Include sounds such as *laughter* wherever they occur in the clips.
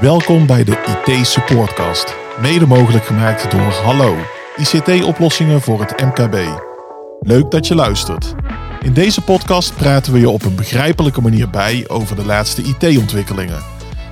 Welkom bij de IT Supportcast, mede mogelijk gemaakt door Hallo, ICT-oplossingen voor het MKB. Leuk dat je luistert. In deze podcast praten we je op een begrijpelijke manier bij over de laatste IT-ontwikkelingen.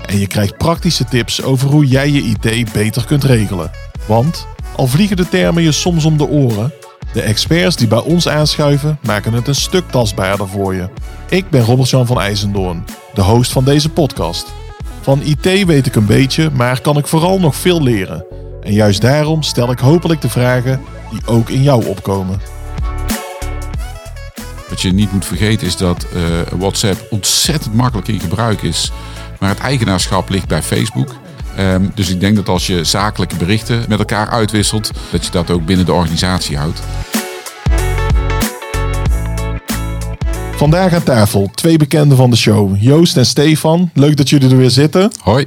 En je krijgt praktische tips over hoe jij je IT beter kunt regelen. Want, al vliegen de termen je soms om de oren, de experts die bij ons aanschuiven maken het een stuk tastbaarder voor je. Ik ben Robert-Jan van IJzendoorn, de host van deze podcast. Van IT weet ik een beetje, maar kan ik vooral nog veel leren. En juist daarom stel ik hopelijk de vragen die ook in jou opkomen. Wat je niet moet vergeten is dat uh, WhatsApp ontzettend makkelijk in gebruik is. Maar het eigenaarschap ligt bij Facebook. Um, dus ik denk dat als je zakelijke berichten met elkaar uitwisselt, dat je dat ook binnen de organisatie houdt. Vandaag aan tafel twee bekenden van de show, Joost en Stefan. Leuk dat jullie er weer zitten. Hoi.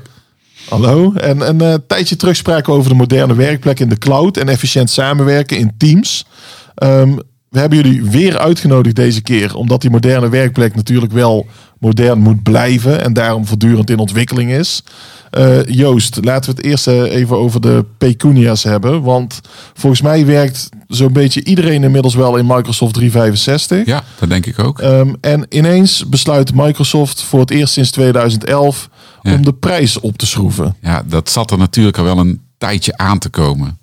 Hallo. En een uh, tijdje terug spraken we over de moderne werkplek in de cloud en efficiënt samenwerken in teams. Um, we hebben jullie weer uitgenodigd deze keer, omdat die moderne werkplek natuurlijk wel modern moet blijven en daarom voortdurend in ontwikkeling is. Uh, Joost, laten we het eerst uh, even over de pecunia's hebben. Want volgens mij werkt zo'n beetje iedereen inmiddels wel in Microsoft 365. Ja, dat denk ik ook. Um, en ineens besluit Microsoft voor het eerst sinds 2011 ja. om de prijs op te schroeven. Ja, dat zat er natuurlijk al wel een tijdje aan te komen.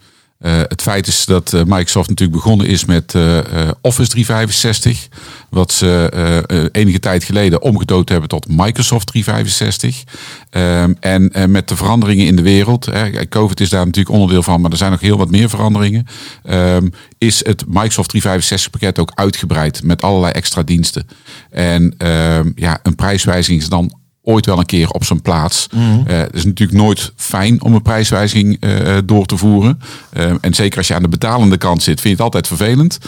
Uh, het feit is dat uh, Microsoft natuurlijk begonnen is met uh, Office 365. Wat ze enige tijd geleden omgedood hebben tot Microsoft 365. Um, en met de veranderingen in de wereld. COVID is daar natuurlijk onderdeel van, maar er zijn nog heel wat meer veranderingen. Um, is het Microsoft 365 pakket ook uitgebreid met allerlei extra diensten. En um, ja, een prijswijziging is dan ooit wel een keer op zijn plaats. Mm. Uh, het is natuurlijk nooit fijn om een prijswijziging uh, door te voeren. Uh, en zeker als je aan de betalende kant zit, vind je het altijd vervelend.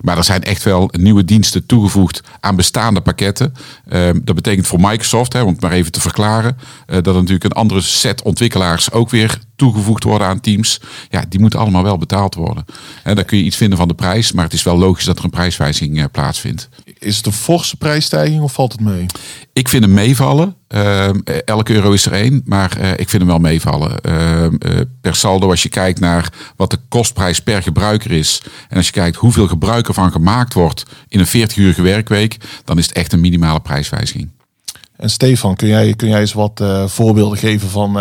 maar er zijn echt wel nieuwe diensten toegevoegd aan bestaande pakketten. dat betekent voor Microsoft, hè, om het maar even te verklaren, dat er natuurlijk een andere set ontwikkelaars ook weer toegevoegd worden aan teams. Ja, die moeten allemaal wel betaald worden. En dan kun je iets vinden van de prijs, maar het is wel logisch dat er een prijswijziging plaatsvindt. Is het een forse prijsstijging of valt het mee? Ik vind hem meevallen. Uh, elke euro is er één, maar uh, ik vind hem wel meevallen. Uh, per saldo, als je kijkt naar wat de kostprijs per gebruiker is. En als je kijkt hoeveel gebruik ervan gemaakt wordt in een 40-urige werkweek, dan is het echt een minimale prijswijziging. En Stefan, kun jij, kun jij eens wat voorbeelden geven van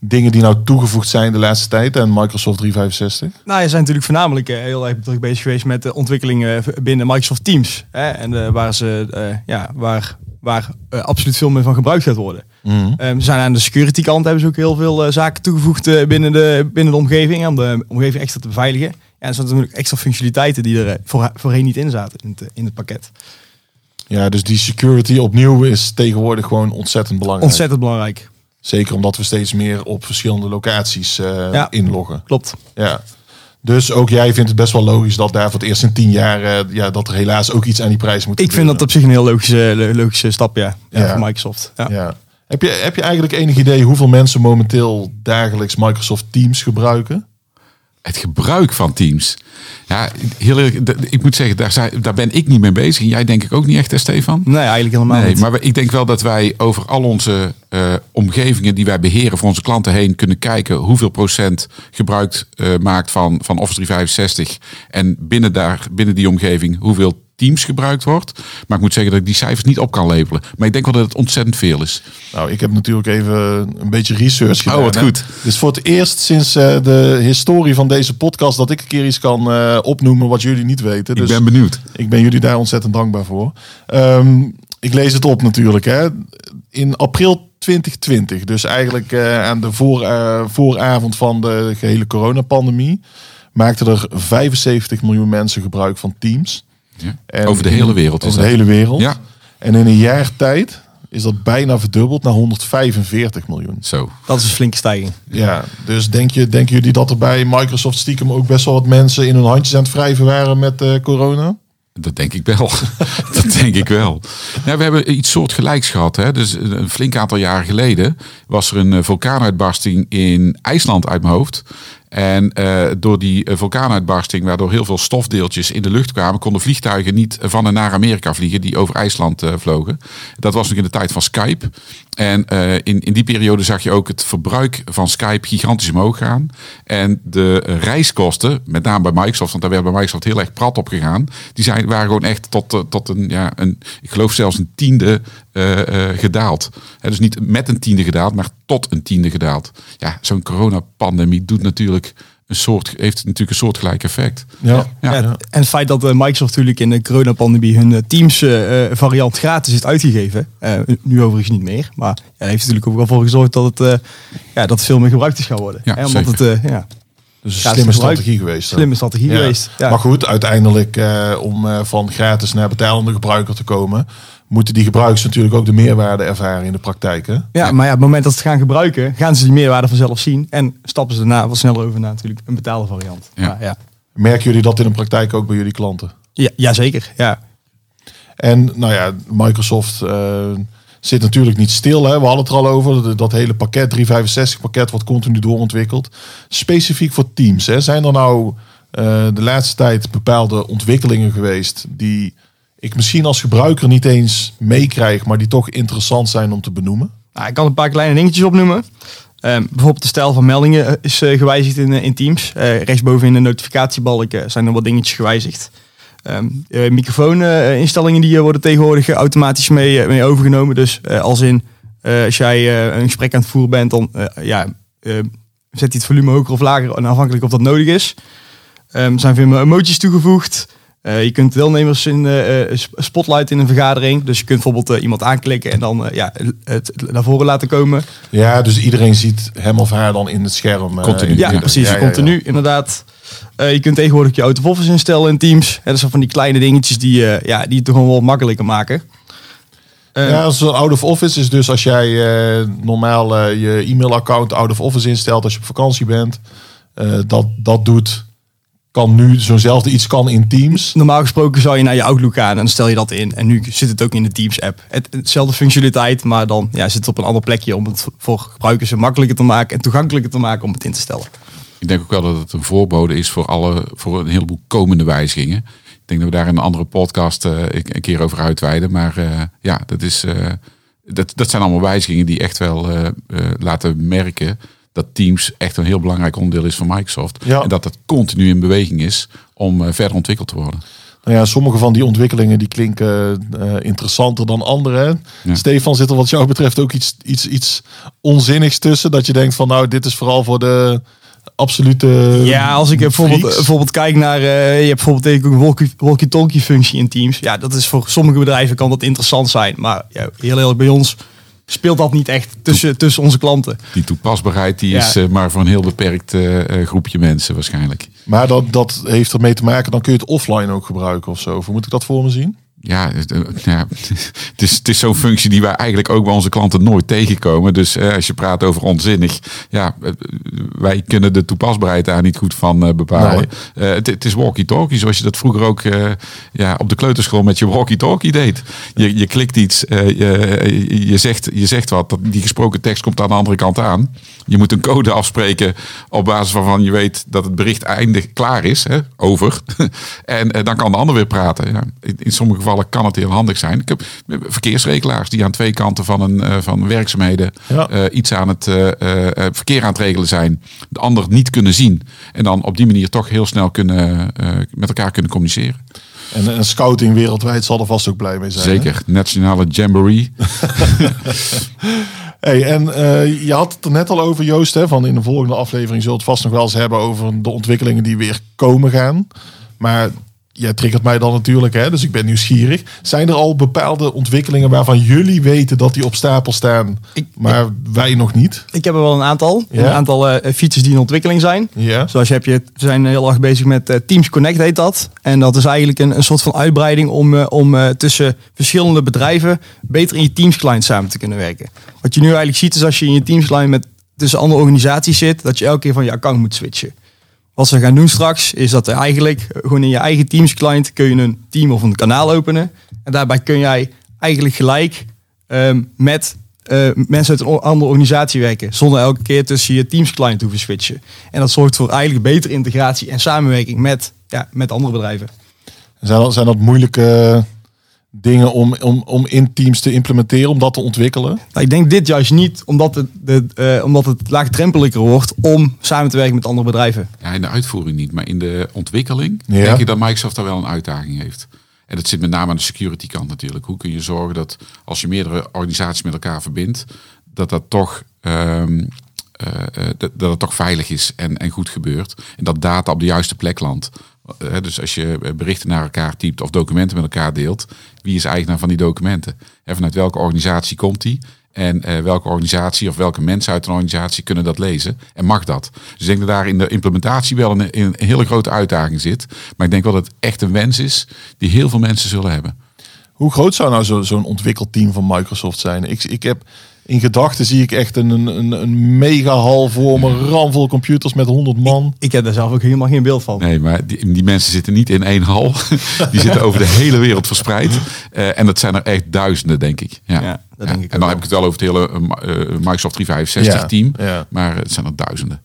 dingen die nou toegevoegd zijn de laatste tijd aan Microsoft 365? Nou, je zijn natuurlijk voornamelijk heel erg druk bezig geweest met de ontwikkelingen binnen Microsoft Teams. Hè? En waar ze, ja, waar waar uh, absoluut veel meer van gebruikt gaat worden. Mm. Um, ze zijn aan de security kant hebben ze ook heel veel uh, zaken toegevoegd uh, binnen, de, binnen de omgeving, om de omgeving extra te beveiligen. Ja, er zijn natuurlijk extra functionaliteiten die er voor, voorheen niet in zaten in het, in het pakket. Ja, dus die security opnieuw is tegenwoordig gewoon ontzettend belangrijk. Ontzettend belangrijk. Zeker omdat we steeds meer op verschillende locaties ja, inloggen. Klopt. Ja. Dus ook jij vindt het best wel logisch dat daar voor het eerst in tien jaar uh, ja, dat er helaas ook iets aan die prijs moet. Ik vind dat op zich een heel logische, logische stap, ja, ja, ja. voor Microsoft. Ja. ja. Heb, je, heb je eigenlijk enig idee hoeveel mensen momenteel dagelijks Microsoft Teams gebruiken? Het gebruik van Teams. Ja, heel erg, ik moet zeggen, daar, zijn, daar ben ik niet mee bezig. En jij denk ik ook niet echt, hè, Stefan? Nee, eigenlijk helemaal nee, niet. Maar ik denk wel dat wij over al onze uh, omgevingen die wij beheren voor onze klanten heen kunnen kijken hoeveel procent gebruik uh, maakt van, van Office 365. En binnen, daar, binnen die omgeving hoeveel Teams gebruikt wordt. Maar ik moet zeggen dat ik die cijfers niet op kan lepelen. Maar ik denk wel dat het ontzettend veel is. Nou, ik heb natuurlijk even een beetje research gedaan. Oh, wat goed. Dus voor het eerst sinds uh, de historie van deze podcast dat ik een keer iets kan uh, opnoemen wat jullie niet weten. Dus ik ben benieuwd. Ik ben jullie daar ontzettend dankbaar voor. Um, ik lees het op natuurlijk. Hè. In april 2020, dus eigenlijk uh, aan de voor, vooravond van de gehele coronapandemie, maakten er 75 miljoen mensen gebruik van Teams. Ja. over de hele wereld. Over de hele wereld. Ja. En in een jaar tijd is dat bijna verdubbeld naar 145 miljoen. Zo. Dat is een flinke stijging. Ja, dus denk je, denken jullie dat er bij Microsoft stiekem ook best wel wat mensen in hun handjes aan het wrijven waren met uh, corona? Dat denk ik wel. *laughs* dat denk ik wel. Ja, we hebben iets soortgelijks gehad. Hè? Dus een flink aantal jaren geleden was er een vulkaanuitbarsting in IJsland uit mijn hoofd. En uh, door die uh, vulkaanuitbarsting, waardoor heel veel stofdeeltjes in de lucht kwamen, konden vliegtuigen niet van en naar Amerika vliegen, die over IJsland uh, vlogen. Dat was nog in de tijd van Skype. En in, in die periode zag je ook het verbruik van Skype gigantisch omhoog gaan. En de reiskosten, met name bij Microsoft, want daar werd bij Microsoft heel erg prat op gegaan, die zijn, waren gewoon echt tot, tot een, ja, een, ik geloof zelfs een tiende gedaald. He, dus niet met een tiende gedaald, maar tot een tiende gedaald. Ja, zo'n coronapandemie doet natuurlijk een soort, heeft natuurlijk een soortgelijk effect. Ja. ja. En het feit dat uh, Microsoft natuurlijk in de coronapandemie hun uh, Teams uh, variant gratis heeft uitgegeven. nu overigens niet meer. Maar ja, dat heeft natuurlijk ook wel voor gezorgd dat het, ja, dat veel meer gebruikt is gaan worden. Ja, hè, omdat het, ja, dus een slimme strategie geweest. Slimme strategie geweest. Ja. Maar goed, uiteindelijk om van gratis naar betalende gebruiker te komen, moeten die gebruikers natuurlijk ook de meerwaarde ervaren in de praktijk. Hè? Ja, maar ja, op het moment dat ze het gaan gebruiken, gaan ze die meerwaarde vanzelf zien. En stappen ze daarna wat sneller over naar natuurlijk een betaalde variant. Ja. Maar ja. Merken jullie dat in de praktijk ook bij jullie klanten? Ja, jazeker, ja. En nou ja, Microsoft uh, zit natuurlijk niet stil. Hè? We hadden het er al over. Dat hele pakket, 365 pakket, wordt continu doorontwikkeld. Specifiek voor Teams. Hè? Zijn er nou uh, de laatste tijd bepaalde ontwikkelingen geweest die ik misschien als gebruiker niet eens meekrijg, maar die toch interessant zijn om te benoemen? Nou, ik kan een paar kleine dingetjes opnoemen. Um, bijvoorbeeld de stijl van meldingen eh, is uh, gewijzigd in, in Teams. Rechtsboven in de notificatiebalk zijn er wat dingetjes gewijzigd. Um, microfooninstellingen die worden tegenwoordig automatisch mee, mee overgenomen. Dus als in, als jij een gesprek aan het voeren bent, dan ja, zet hij het volume hoger of lager, afhankelijk of dat nodig is. Er zijn veel emoties toegevoegd. Uh, je kunt deelnemers in uh, spotlight in een vergadering. Dus je kunt bijvoorbeeld uh, iemand aanklikken en dan ja, het naar voren laten komen. Ja, dus iedereen ziet hem of haar dan in het scherm. Continu. Ja, precies. Ja, ja, continu, inderdaad. je kunt tegenwoordig je out of office instellen in Teams. dat zijn van die kleine dingetjes die, ja, die het toch gewoon wel makkelijker maken. ja, zo'n out of office is dus als jij normaal je e-mailaccount out of office instelt als je op vakantie bent. dat, dat doet kan nu zo'nzelfde iets kan in Teams. Normaal gesproken zou je naar je Outlook gaan en dan stel je dat in. En nu zit het ook in de Teams app. Het, hetzelfde functionaliteit, maar dan ja, zit het op een ander plekje om het voor gebruikers makkelijker te maken en toegankelijker te maken om het in te stellen. Ik denk ook wel dat het een voorbode is voor, alle, voor een heleboel komende wijzigingen. Ik denk dat we daar in een andere podcast uh, een keer over uitweiden. Maar uh, ja, dat, is, uh, dat, dat zijn allemaal wijzigingen die echt wel laten merken dat Teams echt een heel belangrijk onderdeel is van Microsoft. Ja. En dat het continu in beweging is om uh, verder ontwikkeld te worden. Nou ja, sommige van die ontwikkelingen die klinken uh, interessanter dan andere. Ja. Stefan, zit er wat jou betreft ook iets, iets, iets onzinnigs tussen? Dat je denkt van nou, dit is vooral voor de absolute. Ja, als ik bijvoorbeeld, bijvoorbeeld kijk naar. Uh, je hebt bijvoorbeeld een walkie-talkie functie in Teams. Ja, dat is voor sommige bedrijven kan dat interessant zijn. Maar ja, heel eerlijk bij ons speelt dat niet echt tussen, tussen onze klanten. Die toepasbaarheid die is uh, maar voor een heel beperkt uh, groepje mensen waarschijnlijk. Maar dat, dat heeft ermee te maken, dan kun je het offline ook gebruiken of zo. Hoe moet ik dat voor me zien? Ja, ja *laughs* het is, het is zo'n functie die wij eigenlijk ook bij onze klanten nooit tegenkomen. Dus eh, als je praat over onzinnig, ja, wij kunnen de toepasbaarheid daar niet goed van uh, bepalen. Nee. Uh, het, het, is walkie-talkie, zoals je dat vroeger ook ja, op de kleuterschool met je walkie-talkie deed. Je, je klikt iets, je, je, zegt, je zegt wat, die gesproken tekst komt aan de andere kant aan. Je moet een code afspreken op basis waarvan je weet dat het bericht eindig klaar is, hè, over. *laughs* en dan kan de ander weer praten. Ja. In, in sommige gevallen kan het heel handig zijn. Ik heb verkeersregelaars die aan twee kanten van, een, uh, van werkzaamheden ja. uh, iets aan het uh, verkeer aan het regelen zijn. De ander niet kunnen zien. En dan op die manier toch heel snel kunnen, met elkaar kunnen communiceren. En, en scouting wereldwijd zal er vast ook blij mee zijn. Zeker, hè? nationale jamboree. *laughs* hey, en uh, je had het er net al over, Joost. Hè, van in de volgende aflevering zult het vast nog wel eens hebben over de ontwikkelingen die weer komen gaan. Maar jij triggert mij dan natuurlijk, hè, dus ik ben nieuwsgierig. Zijn er al bepaalde ontwikkelingen waarvan jullie weten dat die op stapel staan, ik, maar ik, wij nog niet? Ik heb er wel een aantal. Ja? Een aantal uh, features die in ontwikkeling zijn. Ja. Zoals je hebt, je, we zijn heel erg bezig met uh, Teams Connect heet dat. En dat is eigenlijk een, een soort van uitbreiding om, uh, om tussen verschillende bedrijven beter in je Teams client samen te kunnen werken. Wat je nu eigenlijk ziet is als je in je Teams client met tussen andere organisaties zit, dat je elke keer van je account moet switchen. Wat ze gaan doen straks is dat er eigenlijk gewoon in je eigen Teams client kun je een team of een kanaal openen. En daarbij kun jij eigenlijk gelijk um, met eh, mensen uit een andere organisatie werken. Zonder elke keer tussen je Teams client te hoeven switchen. En dat zorgt voor eigenlijk betere integratie en samenwerking met, ja, met andere bedrijven. Zijn dat, zijn dat moeilijke dingen om, om, om in teams te implementeren, om dat te ontwikkelen? Nou, ik denk dit juist niet, omdat het, de, eh, omdat het laagdrempeliger wordt om samen te werken met andere bedrijven. Ja, in de uitvoering niet, maar in de ontwikkeling Ja. denk ik dat Microsoft daar wel een uitdaging heeft. En dat zit met name aan de security kant natuurlijk. Hoe kun je zorgen dat als je meerdere organisaties met elkaar verbindt, dat dat toch, ehm, eh, eh, dat, dat het toch veilig is en, en goed gebeurt. En dat data op de juiste plek landt. Eh, dus als je berichten naar elkaar typt of documenten met elkaar deelt, wie is eigenaar van die documenten? En vanuit welke organisatie komt die? En eh, welke organisatie of welke mensen uit een organisatie kunnen dat lezen? En mag dat? Dus ik denk dat daar in de implementatie wel een, een hele grote uitdaging zit. Maar ik denk wel dat het echt een wens is die heel veel mensen zullen hebben. Hoe groot zou nou zo- zo'n ontwikkelteam van Microsoft zijn? Ik, ik heb in gedachten zie ik echt een, een, een, mega hal voor me, ramvol computers met 100 man. Ik heb daar zelf ook helemaal geen beeld van. Nee, maar die, die mensen zitten niet in één hal. *laughs* Die zitten over de hele wereld verspreid. Eh, en dat zijn er echt duizenden, denk ik. Ja, Ja, dat denk ik En dan heb ik het wel over het hele eh, eh, Microsoft 365 Ja, team. ja. Maar het zijn er duizenden.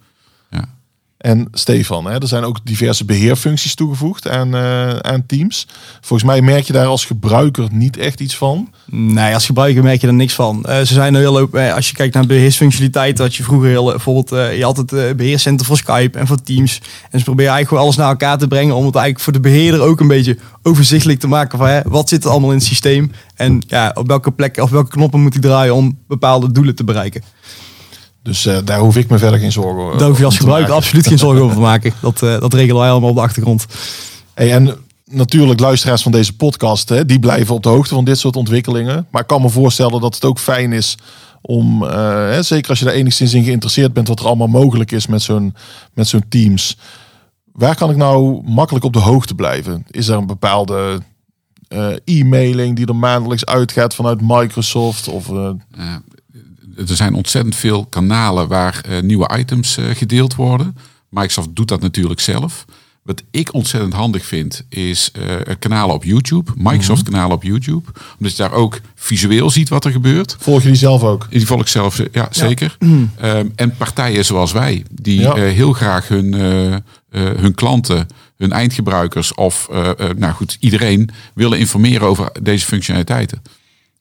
En Stefan, hè, er zijn ook diverse beheerfuncties toegevoegd aan, eh, aan Teams. Volgens mij merk je daar als gebruiker niet echt iets van. Nee, als gebruiker merk je er niks van. Eh, ze zijn heel open. eh, als je kijkt naar beheersfunctionaliteit, had je vroeger heel, bijvoorbeeld, je had het eh, beheerscentrum voor Skype en voor Teams. En ze proberen eigenlijk alles naar elkaar te brengen om het eigenlijk voor de beheerder ook een beetje overzichtelijk te maken van hè, wat zit er allemaal in het systeem en ja, op welke plekken of welke knoppen moet ik draaien om bepaalde doelen te bereiken. Dus eh, daar hoef ik me verder geen zorgen over Daar hoef je als gebruiker absoluut geen zorgen over te *laughs* maken. Dat, eh, dat regelen wij allemaal op de achtergrond. Hey, en natuurlijk luisteraars van deze podcast, hè, die blijven op de hoogte van dit soort ontwikkelingen. Maar ik kan me voorstellen dat het ook fijn is om, eh, hè, zeker als je daar enigszins in geïnteresseerd bent, wat er allemaal mogelijk is met zo'n met zo'n Teams. Waar kan ik nou makkelijk op de hoogte blijven? Is er een bepaalde eh, e-mailing die er maandelijks uitgaat vanuit Microsoft? Of, er zijn ontzettend veel kanalen waar eh, nieuwe items eh, gedeeld worden. Microsoft doet dat natuurlijk zelf. Wat ik ontzettend handig vind, is eh, kanalen op YouTube. Microsoft kanalen op YouTube. Omdat je daar ook visueel ziet wat er gebeurt. volg je die zelf ook? Die volg ik zelf, ja, zeker. *clears throat* Ehm, en partijen zoals wij, die Ja. heel graag hun, hun klanten, hun eindgebruikers of nou goed, iedereen willen informeren over deze functionaliteiten.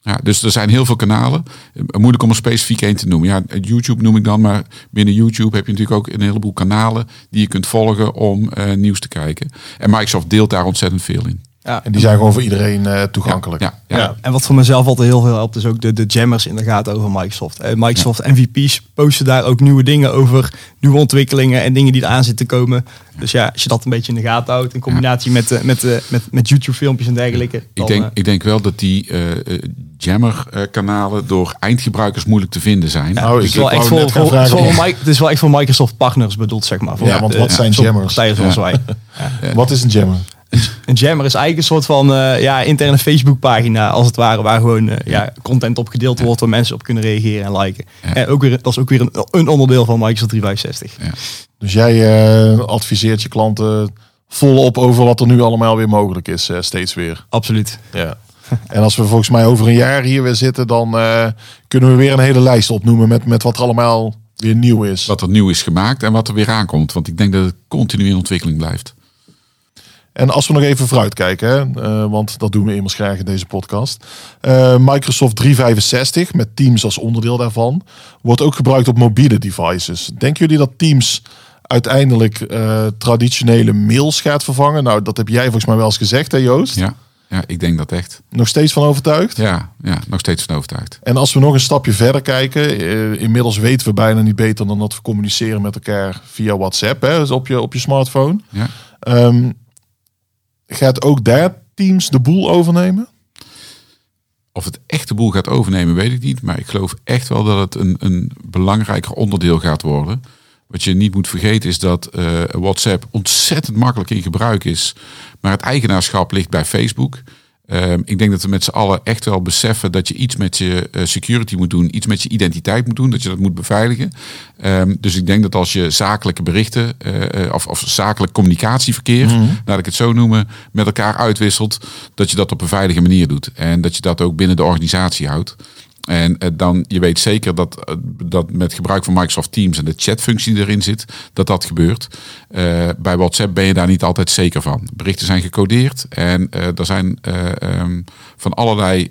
Ja, dus er zijn heel veel kanalen. Eh, Moeilijk om er specifiek één te noemen. Ja, YouTube noem ik dan, maar binnen YouTube heb je natuurlijk ook een heleboel kanalen die je kunt volgen om eh, nieuws te kijken. En Microsoft deelt daar ontzettend veel in. Ja. En die zijn gewoon voor iedereen eh, toegankelijk. Ja, ja, Ja. En wat voor mezelf altijd heel veel helpt, is ook de, de jammers in de gaten over Microsoft. Eh, Microsoft MVP's posten daar ook nieuwe dingen over, nieuwe ontwikkelingen en dingen die eraan zitten te komen. Dus ja, als je dat een beetje in de gaten houdt, in combinatie met, eh, met, eh, met, met YouTube-filmpjes en dergelijke. Ik dan, denk, ik denk wel dat die eh, eh, Jammer-kanalen door eindgebruikers moeilijk te vinden zijn. Nou, het ik is wel echt voor, gaan voor, vragen voor of- Mi- het is wel echt voor Microsoft partners bedoeld, zeg maar. Voor Ja, want wat zijn jammers? Zoals wij. Wat is een jammer? Een jammer is eigenlijk een soort van eh, ja, interne Facebook-pagina, als het ware, waar gewoon eh, ja, content op gedeeld wordt, waar mensen op kunnen reageren en liken. Ja. En ook weer, dat is ook weer een, een onderdeel van Microsoft 365. Dus jij eh, adviseert je klanten volop over wat er nu allemaal weer mogelijk is, steeds weer. Absoluut. Ja. En als we volgens mij over een jaar hier weer zitten, dan eh, kunnen we weer een hele lijst opnoemen met, met wat er allemaal weer nieuw is. Wat er nieuw is gemaakt en wat er weer aankomt. Want ik denk dat het continu in ontwikkeling blijft. En als we nog even vooruit kijken, hè, eh, want dat doen we immers graag in deze podcast. Eh, Microsoft 365 met Teams als onderdeel daarvan wordt ook gebruikt op mobiele devices. Denken jullie dat Teams uiteindelijk eh, traditionele mails gaat vervangen? Nou, dat heb jij volgens mij wel eens gezegd, hè Joost? Ja, ja ik denk dat echt. Nog steeds van overtuigd? Ja, ja nog steeds van overtuigd. En als we nog een stapje verder kijken, inmiddels weten we bijna niet beter dan dat we communiceren met elkaar via WhatsApp, hè, dus op je, op je smartphone. Ja. Ehm, gaat ook daar Teams de boel overnemen? Of het echt de boel gaat overnemen, weet ik niet. Maar ik geloof echt wel dat het een, een belangrijker onderdeel gaat worden. Wat je niet moet vergeten is dat eh, WhatsApp ontzettend makkelijk in gebruik is. Maar het eigenaarschap ligt bij Facebook. Ehm, ik denk dat we met z'n allen echt wel beseffen dat je iets met je eh, security moet doen, iets met je identiteit moet doen, dat je dat moet beveiligen. Ehm, dus ik denk dat als je zakelijke berichten eh, eh, of, of zakelijk communicatieverkeer, laat ik het zo noemen, met elkaar uitwisselt, dat je dat op een veilige manier doet. En dat je dat ook binnen de organisatie houdt. En eh, dan, je weet zeker dat, eh, dat met gebruik van Microsoft Teams en de chatfunctie die erin zit, dat dat gebeurt. Eh, bij WhatsApp ben je daar niet altijd zeker van. Berichten zijn gecodeerd en er zijn ehm, van allerlei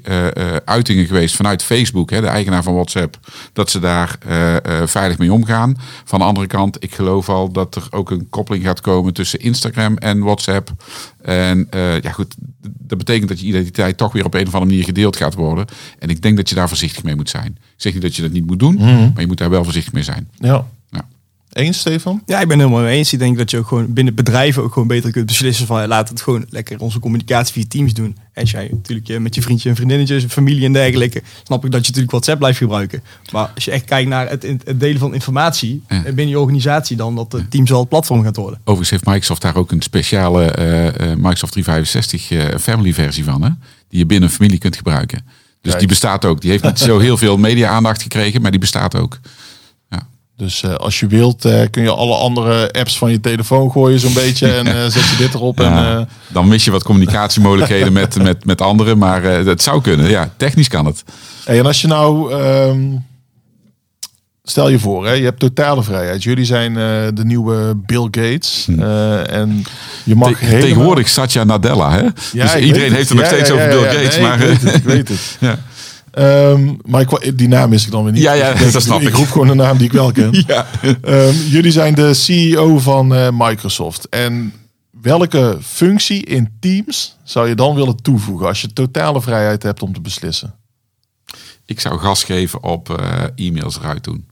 uitingen geweest vanuit Facebook, hè, de eigenaar van WhatsApp, dat ze daar veilig mee omgaan. Van de andere kant, ik geloof al dat er ook een koppeling gaat komen tussen Instagram en WhatsApp. En ja goed, dat betekent dat je identiteit toch weer op een of andere manier gedeeld gaat worden. En ik denk dat je daar voorzichtig mee moet zijn. Ik zeg niet dat je dat niet moet doen, Mhm. maar je moet daar wel voorzichtig mee zijn. Ja. Eens, Stefan? Ja, ik ben het helemaal mee eens. Ik denk dat je ook gewoon binnen bedrijven ook gewoon beter kunt beslissen van laat het gewoon lekker onze communicatie via Teams doen. En als jij natuurlijk met je vriendje en vriendinnetjes, familie en dergelijke, snap ik dat je natuurlijk WhatsApp blijft gebruiken. Maar als je echt kijkt naar het, het delen van informatie Ja. binnen je organisatie, dan dat het Teams al het platform gaat worden. Overigens heeft Microsoft daar ook een speciale eh, eh, Microsoft 365 eh, family versie van. Hè? Die je binnen een familie kunt gebruiken. Dus Kijk. die bestaat ook. Die heeft niet zo *laughs* heel veel media-aandacht gekregen, maar die bestaat ook. Dus eh, als je wilt, eh, kun je alle andere apps van je telefoon gooien zo'n beetje. *laughs* En eh, zet je dit erop. Ja, En, dan mis je wat communicatiemogelijkheden met, *laughs* met, met anderen, maar het zou kunnen. Ja, technisch kan het. hey, en als je nou... ehm, stel je voor, hè, je hebt totale vrijheid. Jullie zijn de nieuwe Bill Gates. eh, en je mag Hm. Te- helemaal- Tegenwoordig Satya Nadella. Hè? Ja, dus iedereen heeft het nog steeds over Bill. Gates. Nee, maar, ik weet het. Ik weet het. *laughs* ja. Ehm, maar ik, die naam is ik dan weer niet. Ja, ja, Dus *laughs* dat snap ik. ik. roep gewoon een naam die ik wel ken. *laughs* Ja. Ehm, jullie zijn de CEO van eh, Microsoft. En welke functie in Teams zou je dan willen toevoegen als je totale vrijheid hebt om te beslissen? Ik zou gas geven op eh, e-mails eruit doen.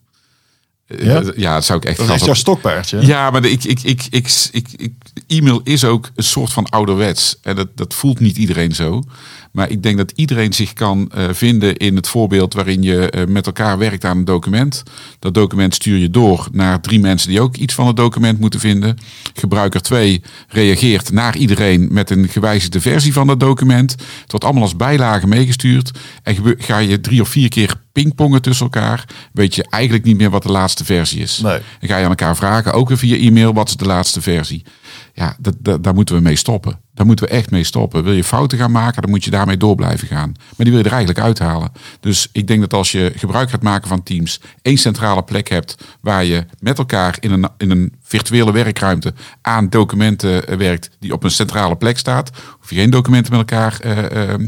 Eh, Ja? ja, dat zou ik echt Dat is jouw stokpaardje. Ja, maar ik, ik, ik, ik, ik, e-mail is ook een soort van ouderwets. En dat, dat voelt niet iedereen zo. Maar ik denk dat iedereen zich kan eh, vinden in het voorbeeld waarin je eh, met elkaar werkt aan een document. Dat document stuur je door naar drie mensen die ook iets van het document moeten vinden. Gebruiker 2 reageert naar iedereen met een gewijzigde versie van dat document. Het wordt allemaal als bijlage meegestuurd. En ga je drie of vier keer pingpongen tussen elkaar, weet je eigenlijk niet meer wat de laatste versie is. Nee. Dan ga je aan elkaar vragen, ook weer via e-mail, wat is de laatste versie? Ja, dat, dat, daar moeten we mee stoppen. Daar moeten we echt mee stoppen. Wil je fouten gaan maken, dan moet je daarmee door blijven gaan. Maar die wil je er eigenlijk uithalen. Dus ik denk dat als je gebruik gaat maken van Teams, één centrale plek hebt waar je met elkaar in een, in een virtuele werkruimte aan documenten werkt die op een centrale plek staat, hoef je geen documenten met elkaar eh, eh, eh,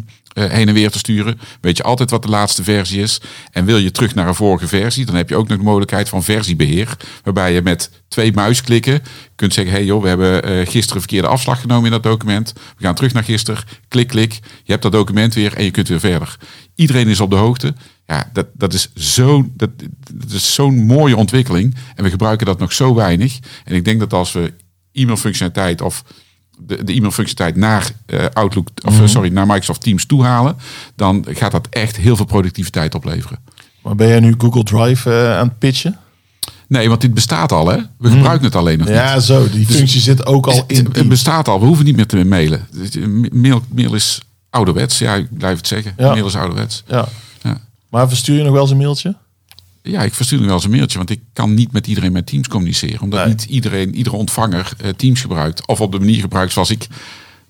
heen en weer te sturen. Weet je altijd wat de laatste versie is. En wil je terug naar een vorige versie, dan heb je ook nog de mogelijkheid van versiebeheer. Waarbij je met twee muisklikken kunt zeggen: hey joh, we hebben eh, gisteren verkeerde afslag genomen in dat document. We gaan terug naar gisteren. Klik, klik. Je hebt dat document weer en je kunt weer verder. Iedereen is op de hoogte. Ja, dat, dat is zo'n dat, dat is zo'n mooie ontwikkeling. En we gebruiken dat nog zo weinig. En ik denk dat als we e-mailfunctionaliteit of de, de e-mailfunctionaliteit naar eh, Outlook, of eh, sorry, naar Microsoft Teams toehalen, dan gaat dat echt heel veel productiviteit opleveren. Maar ben jij nu Google Drive eh, aan het pitchen? Nee, want dit bestaat al, hè? We gebruiken het alleen nog niet. Ja, zo. Die functie zit ook al in het bestaat al. We hoeven niet meer te mailen. Mail, mail is ouderwets. Ja, ik blijf het zeggen. Ja. Mail is ouderwets. Ja. Ja. Maar verstuur je nog wel eens een mailtje? Ja, ik verstuur nog wel eens een mailtje, want ik kan niet met iedereen met Teams communiceren. Omdat Nee. niet iedereen, iedere ontvanger eh, Teams gebruikt. Of op de manier gebruikt zoals ik,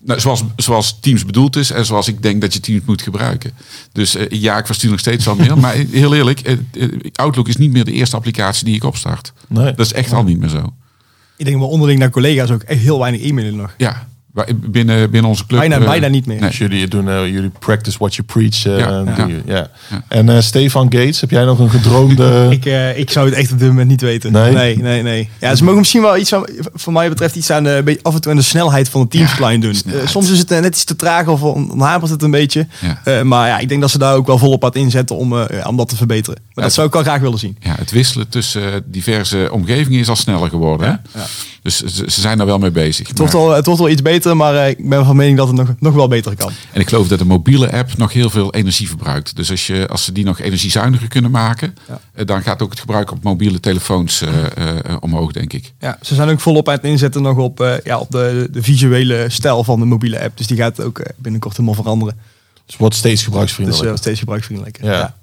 nou, zoals, zoals Teams bedoeld is en zoals ik denk dat je Teams moet gebruiken. Dus eh, ja, ik verstuur nog steeds wel mail. *laughs* maar heel eerlijk, eh, Outlook is niet meer de eerste applicatie die ik opstart. Nee. Dat is echt al niet meer zo. Ik denk wel onderling naar collega's ook echt heel weinig e-mailen nog. Ja, binnen, binnen onze club. Bijna, eh, bijna niet meer. nee. Dus jullie doen eh, jullie practice what you preach. eh, Ja. En eh, Stefan Gates, heb jij nog een gedroomde... *laughs* Ik, eh, ik zou het echt op dit moment niet weten. Nee? nee, nee. nee. Ja, ze mogen misschien wel iets aan, voor mij betreft iets aan de, beetje af en toe aan de snelheid van de Teams doen. Eh, soms is het eh, net iets te traag of on- dan hapert het een beetje. Ja. Eh, maar ja, ik denk dat ze daar ook wel volop aan inzetten om, eh, om dat te verbeteren. Maar dat zou ik wel graag willen zien. Ja, het wisselen tussen eh, diverse omgevingen is al sneller geworden. hè? Dus ze, ze zijn daar wel mee bezig. Het wordt, Maar- wel, het wordt wel iets beter, maar eh, ik ben van mening dat het nog, nog wel beter kan. En ik geloof dat de mobiele app nog heel veel energie verbruikt. Dus als, je, als ze die nog energiezuiniger kunnen maken, Ja. eh, dan gaat ook het gebruik op mobiele telefoons eh, omhoog, denk ik. Ja, ze zijn ook volop aan het inzetten nog op, eh, ja, op de, de visuele stijl van de mobiele app. Dus die gaat ook binnenkort helemaal veranderen. Het wordt steeds Dus gebruiksvriendelijker. eh, steeds gebruiksvriendelijker. Ja. Ja.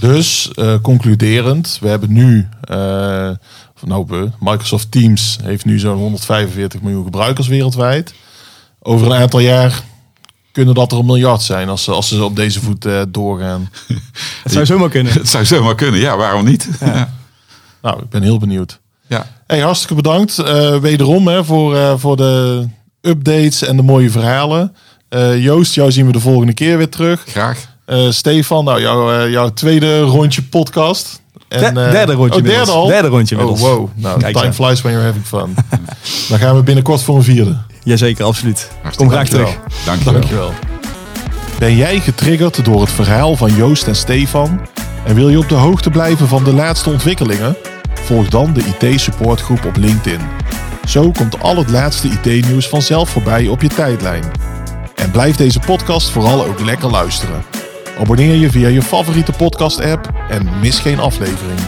Dus eh, concluderend, we hebben nu, eh, van nou, we, Microsoft Teams heeft nu zo'n 145 miljoen gebruikers wereldwijd. Over een aantal jaar kunnen dat er een miljard zijn als ze, als ze op deze voet eh, doorgaan. *laughs* Het zou zomaar kunnen. Het zou zomaar kunnen, ja, waarom niet? Ja. Nou, ik ben heel benieuwd. ja. Hey, hartstikke bedankt eh, wederom hè, voor, eh, voor de updates en de mooie verhalen. Eh, Joost, jou zien we de volgende keer weer terug. graag. Eh, Stefan, nou, jou, eh, jouw tweede rondje podcast. En, De- eh, derde rondje Oh, derde al? Derde rondje Oh, wow. Nou, Kijk time flies when you're having fun. *laughs* Dan gaan we binnenkort voor een vierde. Jazeker, absoluut. Hartstikke Kom graag terug. Dankjewel. Dankjewel. Ben jij getriggerd door het verhaal van Joost en Stefan? En wil je op de hoogte blijven van de laatste ontwikkelingen? Volg dan de IT supportgroep op LinkedIn. Zo komt al het laatste IT-nieuws vanzelf voorbij op je tijdlijn. En blijf deze podcast vooral ook lekker luisteren. Abonneer je via je favoriete podcast-app en mis geen aflevering.